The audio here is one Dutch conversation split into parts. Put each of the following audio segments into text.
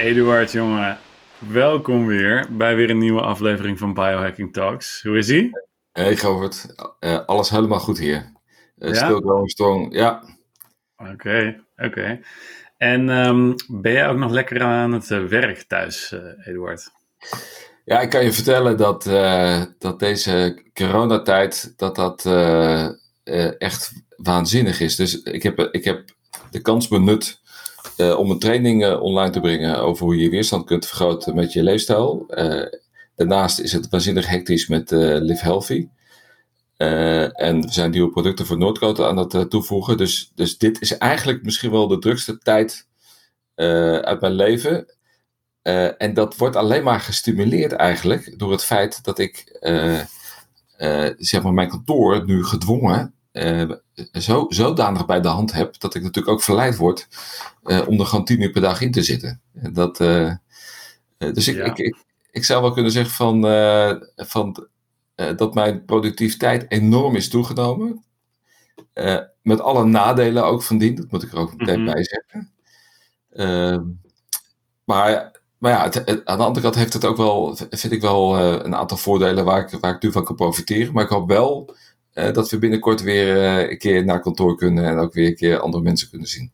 Eduard, jongen, welkom weer bij weer een nieuwe aflevering van Biohacking Talks. Hoe is ie? Hey Govert, uh, alles helemaal goed hier. Uh, ja? Still going strong, ja. Oké, oké. En um, ben jij ook nog lekker aan het uh, werk thuis, Eduard? Ja, ik kan je vertellen dat, dat deze coronatijd, dat dat echt waanzinnig is. Dus ik heb, ik heb de kans benut uh, om een training uh, online te brengen over hoe je weerstand kunt vergroten met je leefstijl. Uh, daarnaast is het waanzinnig hectisch met Live Healthy. en we zijn nieuwe producten voor Noordcote aan het toevoegen. Dus, dus dit is eigenlijk misschien wel de drukste tijd uit mijn leven. en dat wordt alleen maar gestimuleerd eigenlijk door het feit dat ik zeg maar mijn kantoor nu gedwongen zo, zodanig bij de hand heb, dat ik natuurlijk ook verleid word uh, om er gewoon tien uur per dag in te zitten. Dat, uh, dus ik, ik, ik, ik, zou wel kunnen zeggen van, van, dat mijn productiviteit enorm is toegenomen. met alle nadelen ook van dien, dat moet ik er ook meteen mm-hmm. bij zeggen. Ehm, maar maar ja, het, aan de andere kant heeft het ook wel, vind ik wel een aantal voordelen waar ik, waar ik nu van kan profiteren. Maar ik hoop wel uh, dat we binnenkort weer uh, een keer naar kantoor kunnen en ook weer een keer andere mensen kunnen zien.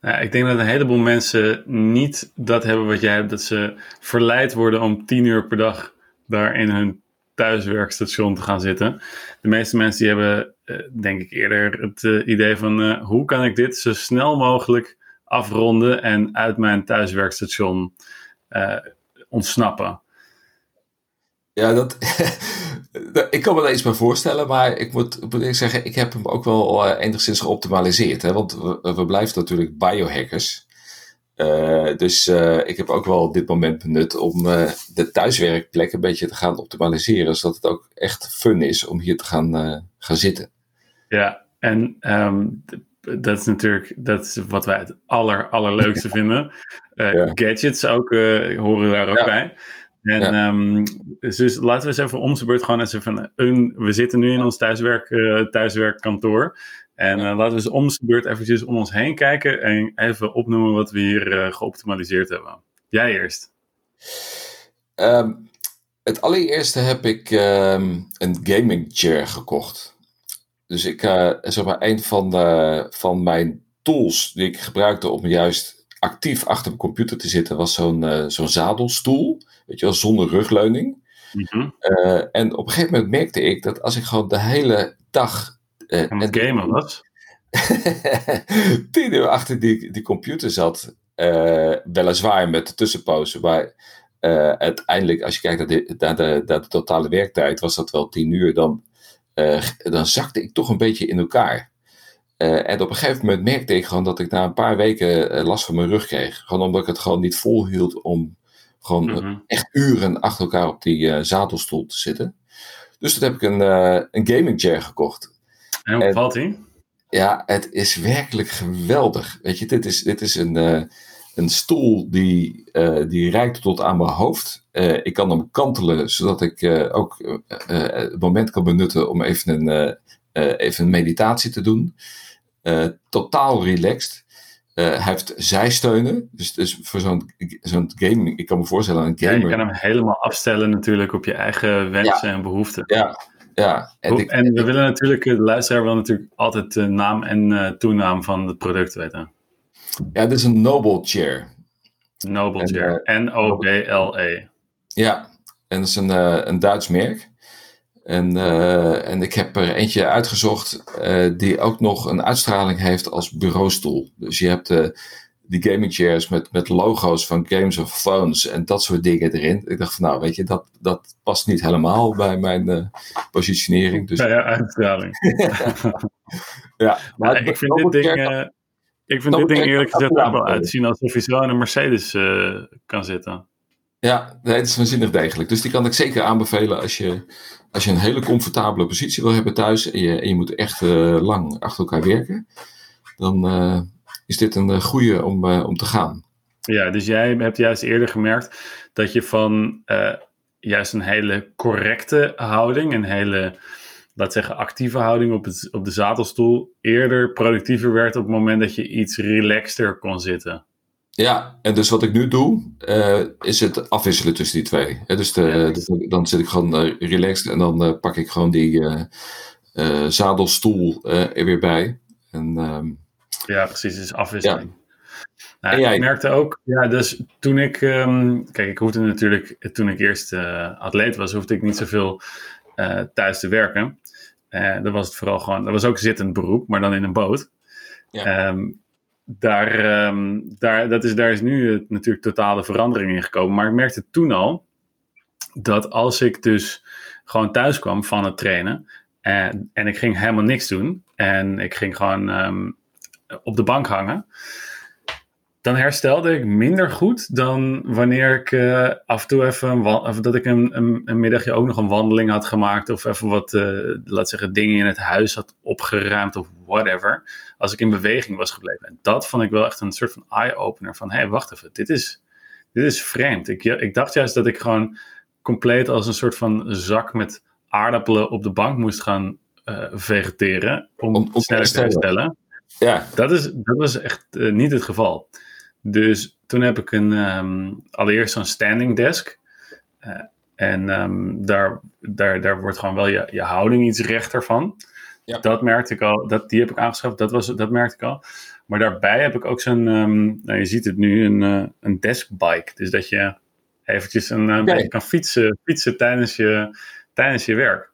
Nou, ik denk dat een heleboel mensen niet dat hebben wat jij hebt, dat ze verleid worden om tien uur per dag daar in hun thuiswerkstation te gaan zitten. De meeste mensen die hebben, uh, denk ik eerder, het idee van hoe kan ik dit zo snel mogelijk afronden en uit mijn thuiswerkstation ontsnappen. Ja, dat, ik kan me er iets bij voorstellen, maar ik moet, moet ik zeggen, ik heb hem ook wel uh, enigszins geoptimaliseerd. Hè? Want we, we blijven natuurlijk biohackers. Uh, dus uh, ik heb ook wel dit moment benut om de thuiswerkplek een beetje te gaan optimaliseren. Zodat het ook echt fun is om hier te gaan, gaan zitten. Ja, en um, dat is natuurlijk dat is wat wij het aller, allerleukste vinden. Ja. Gadgets ook, horen daar ook ja. bij. En ja. um, dus laten we eens even om beurt gewoon eens even een, we zitten nu in ons thuiswerk, uh, thuiswerkkantoor. En uh, laten we eens om beurt eventjes om ons heen kijken en even opnoemen wat we hier uh, geoptimaliseerd hebben. Jij eerst. Um, het allereerste heb ik um, een gaming chair gekocht. Dus ik, zeg maar, een van, de, van mijn tools die ik gebruikte om juist actief achter mijn computer te zitten, was zo'n zo'n zadelstoel. Weet je wel, zonder rugleuning. Mm en op een gegeven moment merkte ik dat als ik gewoon de hele dag. Uh, en gamen was? tien uur achter die, die computer zat. Weliswaar met de tussenpauze. Maar uiteindelijk, als je kijkt naar de, naar, de, naar de totale werktijd, was dat wel tien uur. Dan, dan zakte ik toch een beetje in elkaar. En op een gegeven moment merkte ik gewoon dat ik na een paar weken last van mijn rug kreeg. Gewoon omdat ik het gewoon niet volhield om gewoon mhm. echt uren achter elkaar op die uh, zadelstoel te zitten. Dus toen heb ik een, een gaming chair gekocht. En hoe valt die? Ja, het is werkelijk geweldig. Weet je, dit is, dit is een, een stoel die, die reikt tot aan mijn hoofd. ik kan hem kantelen, zodat ik ook het moment kan benutten om even een, even een meditatie te doen. Totaal relaxed. Uh, hij heeft zijsteunen. Dus, dus voor zo'n zo'n gaming, ik kan me voorstellen, een gamer. Ja, je kan hem helemaal afstellen natuurlijk op je eigen wensen en behoeften. Ja, ja. En, ik, en we willen natuurlijk, de luisteraar wil natuurlijk altijd de naam en uh, toenaam van het product weten. Ja, dit is een Noble Chair. Noble Chair, uh, N-O-B-L-E. Ja, en dat is een, een Duits merk. En, uh, en ik heb er eentje uitgezocht uh, die ook nog een uitstraling heeft als bureaustoel. Dus je hebt uh, die gaming chairs met, met logo's van Games of Thrones en dat soort dingen erin. Ik dacht van nou, weet je, dat, dat past niet helemaal bij mijn positionering. Dus... Ja, ja, uitstraling. ja, maar ik vind dit ding, ik vind dit ding eerlijk gezegd wel uitzien alsof je zo in een Mercedes kan zitten. Ja, nee, het is waanzinnig degelijk. Dus die kan ik zeker aanbevelen als je, als je een hele comfortabele positie wil hebben thuis en je, je moet echt uh, lang achter elkaar werken. Dan uh, is dit een uh, goede om, om te gaan. Ja, dus jij hebt juist eerder gemerkt dat je van juist een hele correcte houding, een hele, laat zeggen, actieve houding op, het, op de zadelstoel, eerder productiever werd op het moment dat je iets relaxter kon zitten. Ja, en dus wat ik nu doe, uh, is het afwisselen tussen die twee. dus, de, dus dan zit ik gewoon uh, relaxed en dan uh, pak ik gewoon die zadelstoel er weer bij. En, um, ja, precies, dus afwisseling. Ja. Nou, ik merkte ook, ja, dus toen ik, um, kijk, ik hoefde natuurlijk, toen ik eerst atleet was, hoefde ik niet zoveel thuis te werken. Dat was het vooral gewoon, dat was ook zittend beroep, maar dan in een boot. Ja. Um, daar, um, daar, dat is, daar is nu natuurlijk totale verandering in gekomen. Maar ik merkte toen al dat als ik dus gewoon thuis kwam van het trainen en, en ik ging helemaal niks doen en ik ging gewoon um, op de bank hangen, dan herstelde ik minder goed dan wanneer ik uh, af en toe even, of dat ik een, een, een, middagje ook nog een wandeling had gemaakt of even wat, uh, laat zeggen, dingen in het huis had opgeruimd of whatever. Als ik in beweging was gebleven. En dat vond ik wel echt een soort van eye-opener van, hé, hey, wacht even, dit is, dit is vreemd. Ik, ik dacht juist dat ik gewoon compleet als een soort van zak met aardappelen op de bank moest gaan uh, vegeteren om, om, om sneller te herstellen. Ja. Dat, is, dat was echt niet het geval. Dus toen heb ik een, um, allereerst zo'n standing desk. Uh, en um, daar, daar, daar wordt gewoon wel je, je houding iets rechter van. Ja. Dat merkte ik al, dat, die heb ik aangeschaft, dat, was, dat merkte ik al. Maar daarbij heb ik ook zo'n, um, nou, je ziet het nu, een, uh, een deskbike. Dus dat je eventjes een, beetje kan fietsen, fietsen tijdens, je, tijdens je werk.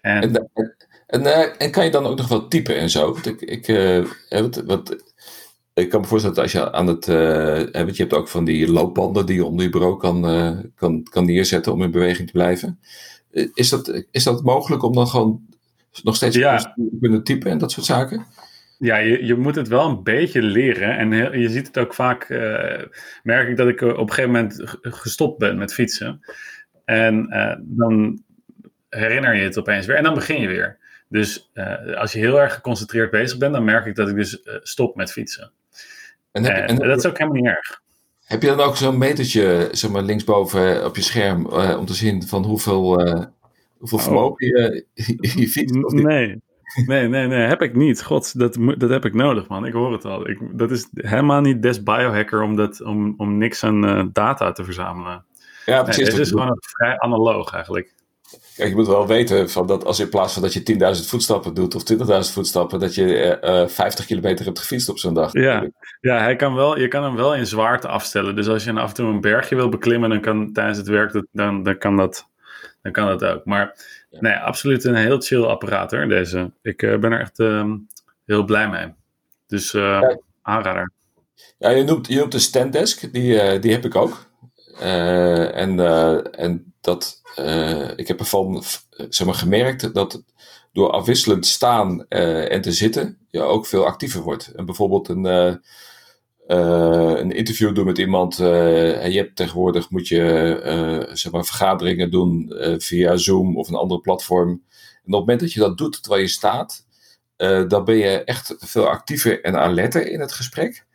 En, en, en, en, kan je dan ook nog wat typen en zo? Ik, ik, uh, wat, wat, ik kan me voorstellen dat als je aan het. Uh, je hebt ook van die loopbanden die je onder je bureau kan, uh, kan, kan neerzetten om in beweging te blijven. Eh, is dat, is dat mogelijk om dan gewoon nog steeds ja. te kunnen typen en dat soort zaken? Ja, je, je moet het wel een beetje leren. En je ziet het ook vaak. merk ik dat ik op een gegeven moment gestopt ben met fietsen. En dan herinner je het opeens weer. En dan begin je weer. Dus als je heel erg geconcentreerd bezig bent, dan merk ik dat ik dus stop met fietsen. En, heb, en, dat is ook helemaal niet erg. Heb je dan ook zo'n metertje zeg maar, linksboven op je scherm uh, om te zien van hoeveel, uh, hoeveel oh. vermogen je, je fietst? Nee. Nee, nee, nee, heb ik niet. God, dat, dat heb ik nodig, man. Ik hoor het al. Ik, dat is helemaal niet des biohacker om, dat, om, om niks aan uh, data te verzamelen. Ja, precies. Nee, het is gewoon vrij analoog eigenlijk. Kijk, je moet wel weten van dat als in plaats van dat je 10.000 voetstappen doet of 20.000 voetstappen, dat je uh, eh, 50 eh, kilometer hebt gefietst op zo'n dag. Ja, ja hij kan wel, je kan hem wel in zwaarte afstellen. Dus als je af en toe een bergje wil beklimmen, dan kan tijdens het werk, dat, dan, dan, kan dat, dan kan dat ook. Maar nee, absoluut een heel chill apparaat hoor, deze. Ik uh, ben er echt uh, heel blij mee. Dus aanrader. Ja, je noemt, je noemt de standdesk, die, die heb ik ook. En, en dat, uh, ik heb ervan zeg gemerkt dat door afwisselend staan en te zitten, je ook veel actiever wordt. En bijvoorbeeld een, een interview doen met iemand. en je hebt tegenwoordig moet je zeg vergaderingen doen via Zoom of een andere platform. En op het moment dat je dat doet terwijl je staat, dan ben je echt veel actiever en alerter in het gesprek.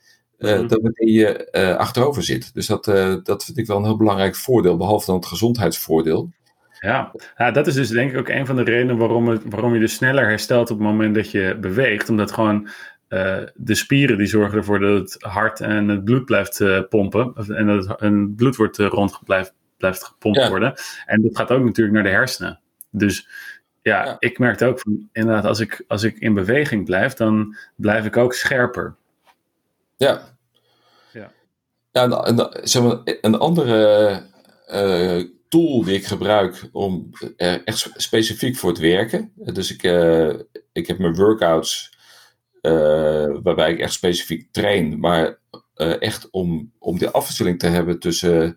Uh, mm dan wanneer je uh, achterover zit. Dus dat, uh, dat vind ik wel een heel belangrijk voordeel, behalve dan het gezondheidsvoordeel. Ja. ja, dat is dus denk ik ook een van de redenen waarom, het, waarom je dus sneller herstelt op het moment dat je beweegt. Omdat gewoon de spieren die zorgen ervoor dat het hart en het bloed blijft pompen. En dat het, en bloed wordt rond blijft, blijft gepompt worden. En dat gaat ook natuurlijk naar de hersenen. Dus ja, ja, ik merkte ook van inderdaad, als ik, als ik in beweging blijf, dan blijf ik ook scherper. Ja. Ja, ja en, zeg maar, een andere uh, tool die ik gebruik om uh, echt specifiek voor het werken. Dus ik, uh, ik heb mijn workouts waarbij ik echt specifiek train, maar echt om, om de afwisseling te hebben tussen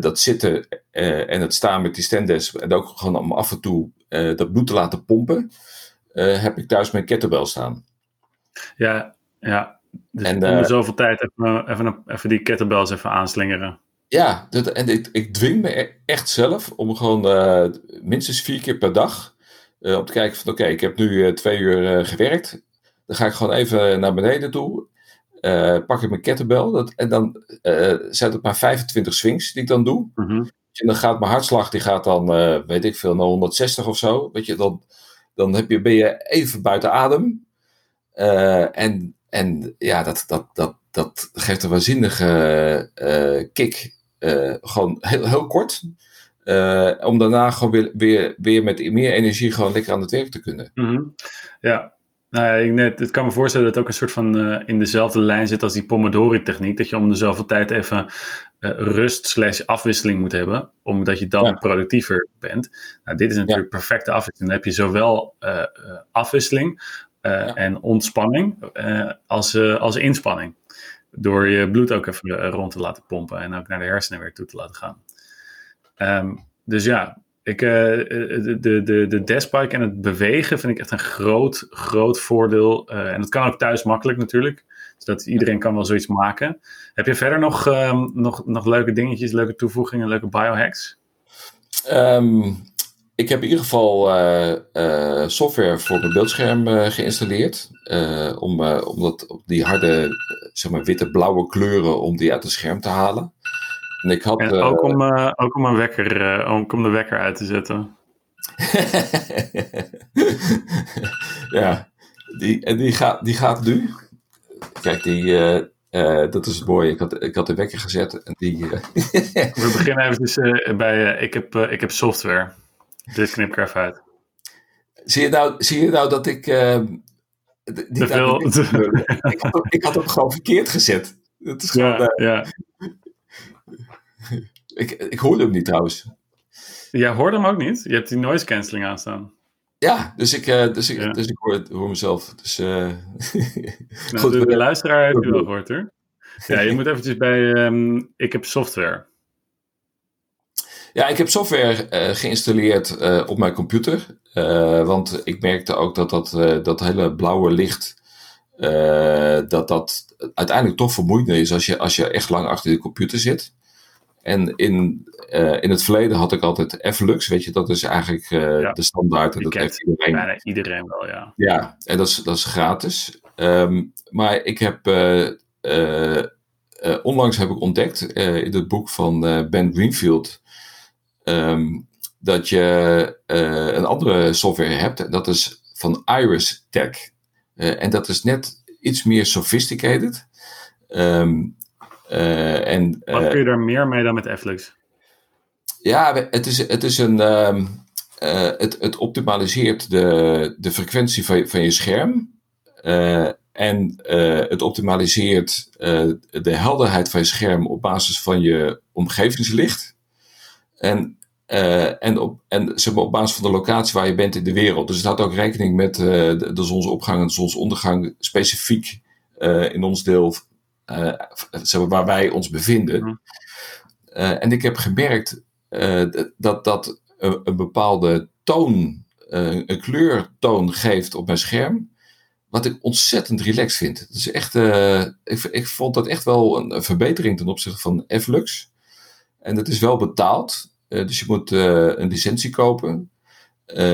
dat zitten en het staan met die standes en ook gewoon om af en toe dat bloed te laten pompen, heb ik thuis mijn kettlebell staan. Ja, ja, dus en, om uh, zoveel tijd even, even, even die kettlebells even aanslingeren. Ja, dat, en ik, ik dwing me e-, echt zelf om gewoon uh, minstens vier keer per dag uh, om te kijken van oké, ik heb nu twee uur gewerkt. Dan ga ik gewoon even naar beneden toe. pak ik mijn kettlebell dat, en dan zijn het maar 25 swings die ik dan doe. Mm -hmm. En dan gaat mijn hartslag, die gaat dan, weet ik veel, naar 160 of zo. Weet je, dan, dan heb je, ben je even buiten adem. en en ja, dat, dat, dat, dat geeft een waanzinnige kick. gewoon heel, heel kort. om daarna gewoon weer, weer, weer met meer energie gewoon lekker aan het werk te kunnen. Mhm. Ja, nou ja, ik net, het kan me voorstellen dat het ook een soort van uh, in dezelfde lijn zit als die Pomodori-techniek. Dat je om dezelfde tijd even uh, rust slash afwisseling moet hebben, omdat je dan productiever bent. Nou, dit is natuurlijk perfecte afwisseling. Dan heb je zowel uh, afwisseling ja. en ontspanning als, als inspanning. Door je bloed ook even rond te laten pompen en ook naar de hersenen weer toe te laten gaan. Um, dus ja, ik, uh, de, de, de deskbike en het bewegen vind ik echt een groot, groot voordeel. Uh, en dat kan ook thuis makkelijk natuurlijk. Dus dat iedereen kan wel zoiets maken. Heb je verder nog, um, nog, nog leuke dingetjes, leuke toevoegingen, leuke biohacks? Um, ik heb in ieder geval uh, software voor mijn beeldscherm geïnstalleerd. om, om dat, die harde, zeg maar witte blauwe kleuren, om die uit het scherm te halen. En ik had, en ook, om, ook om, een wekker, ook om de wekker uit te zetten. ja, die, en die, gaat, die gaat nu. Kijk, die, uh, dat is het mooie. Ik had, ik had de wekker gezet en die. We beginnen even bij. ik, heb, ik heb software. Dit knip ik even uit. Zie je nou, zie je nou dat ik. Die veel, ik, had, ik had hem gewoon verkeerd gezet. Dat is gewoon, ja, ja. ik, ik hoorde hem niet trouwens. Jij hoorde hem ook niet? Je hebt die noise cancelling aanstaan. Ja, dus ik, uh, dus ik, dus ik hoor, hoor mezelf. Dus, uh, nou, goed, de, de, luisteraar heeft u wel gehoord hoor. Ja, je moet eventjes bij um, Ik heb software. Ja, ik heb software uh, geïnstalleerd op mijn computer. want ik merkte ook dat dat, dat hele blauwe licht... dat dat uiteindelijk toch vermoeiender is als je, als je echt lang achter de computer zit. En in, in het verleden had ik altijd Flux, weet je, dat is eigenlijk ja. de standaard. En dat heeft iedereen. Bijna iedereen wel, ja. Ja, en dat is, dat is gratis. Um, maar ik heb, onlangs heb ik ontdekt in het boek van Ben Greenfield, um, dat je een andere software hebt. En dat is van Iris Tech. en dat is net iets meer sophisticated. Um, uh, en, Wat kun je er meer mee dan met Flux? Ja, het is, het is een. Uh, het, het optimaliseert de, de frequentie van, van je scherm. Uh, en het optimaliseert de helderheid van je scherm op basis van je omgevingslicht. En, en, op, en zeg maar, op basis van de locatie waar je bent in de wereld. Dus het houdt ook rekening met de, de zonsopgang en de zonsondergang specifiek in ons deel uh, waar wij ons bevinden. Mhm. Eh, en ik heb gemerkt uh, dat dat een, een, bepaalde toon, een kleurtoon geeft op mijn scherm. Wat ik ontzettend relaxed vind. Is echt, ik, ik, vond dat echt wel een, verbetering ten opzichte van Flux. En het is wel betaald. Dus je moet een licentie kopen.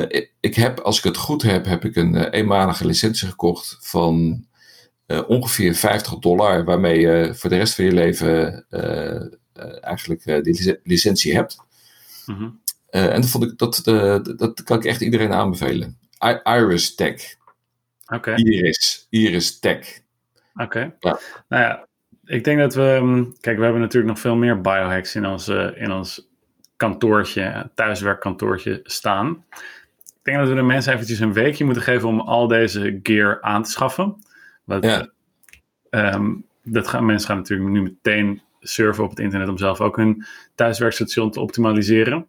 Ik, ik, heb, als ik het goed heb, heb ik een eenmalige licentie gekocht van ongeveer 50 dollar, waarmee je voor de rest van je leven eigenlijk die licentie hebt. Mm -hmm. en dat, vond ik, dat, dat kan ik echt iedereen aanbevelen. I Iris Tech. Oké. Iris, Iris Tech. Oké. Ja. Nou ja, ik denk dat we. Mm, kijk, we hebben natuurlijk nog veel meer biohacks in ons, in ons kantoortje, thuiswerkkantoortje staan. Ik denk dat we de mensen eventjes een weekje moeten geven om al deze gear aan te schaffen ja. Um, dat gaan, mensen gaan natuurlijk nu meteen surfen op het internet om zelf ook hun thuiswerkstation te optimaliseren.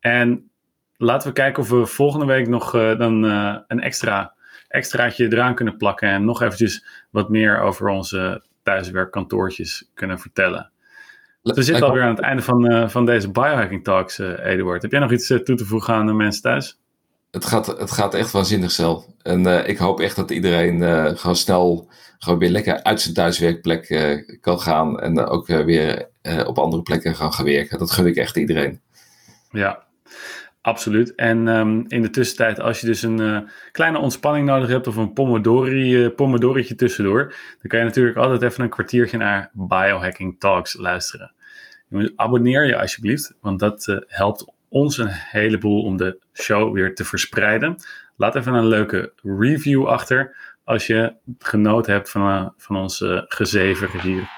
En laten we kijken of we volgende week nog uh, dan uh, een extra extraatje eraan kunnen plakken en nog eventjes wat meer over onze thuiswerkkantoortjes kunnen vertellen. We zitten alweer aan het einde van, uh, van deze biohacking talks, Eduard. Heb jij nog iets toe te voegen aan de mensen thuis? het gaat, het gaat echt waanzinnig zelf. En uh, ik hoop echt dat iedereen uh, gewoon snel gewoon weer lekker uit zijn thuiswerkplek uh, kan gaan. En ook weer op andere plekken gaan gaan werken. Dat gun ik echt iedereen. Ja, absoluut. En um, in de tussentijd, als je dus een kleine ontspanning nodig hebt of een pomodori, pomodorietje tussendoor, dan kan je natuurlijk altijd even een kwartiertje naar Biohacking Talks luisteren. Abonneer je alsjeblieft, want dat helpt ons een heleboel om de show weer te verspreiden. Laat even een leuke review achter als je genoten hebt van, uh, van uh, gezever hier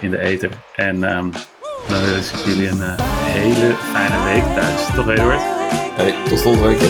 in de ether. En um, dan wens ik jullie een uh, hele fijne week thuis. Toch Eduard? Hey, tot volgende week.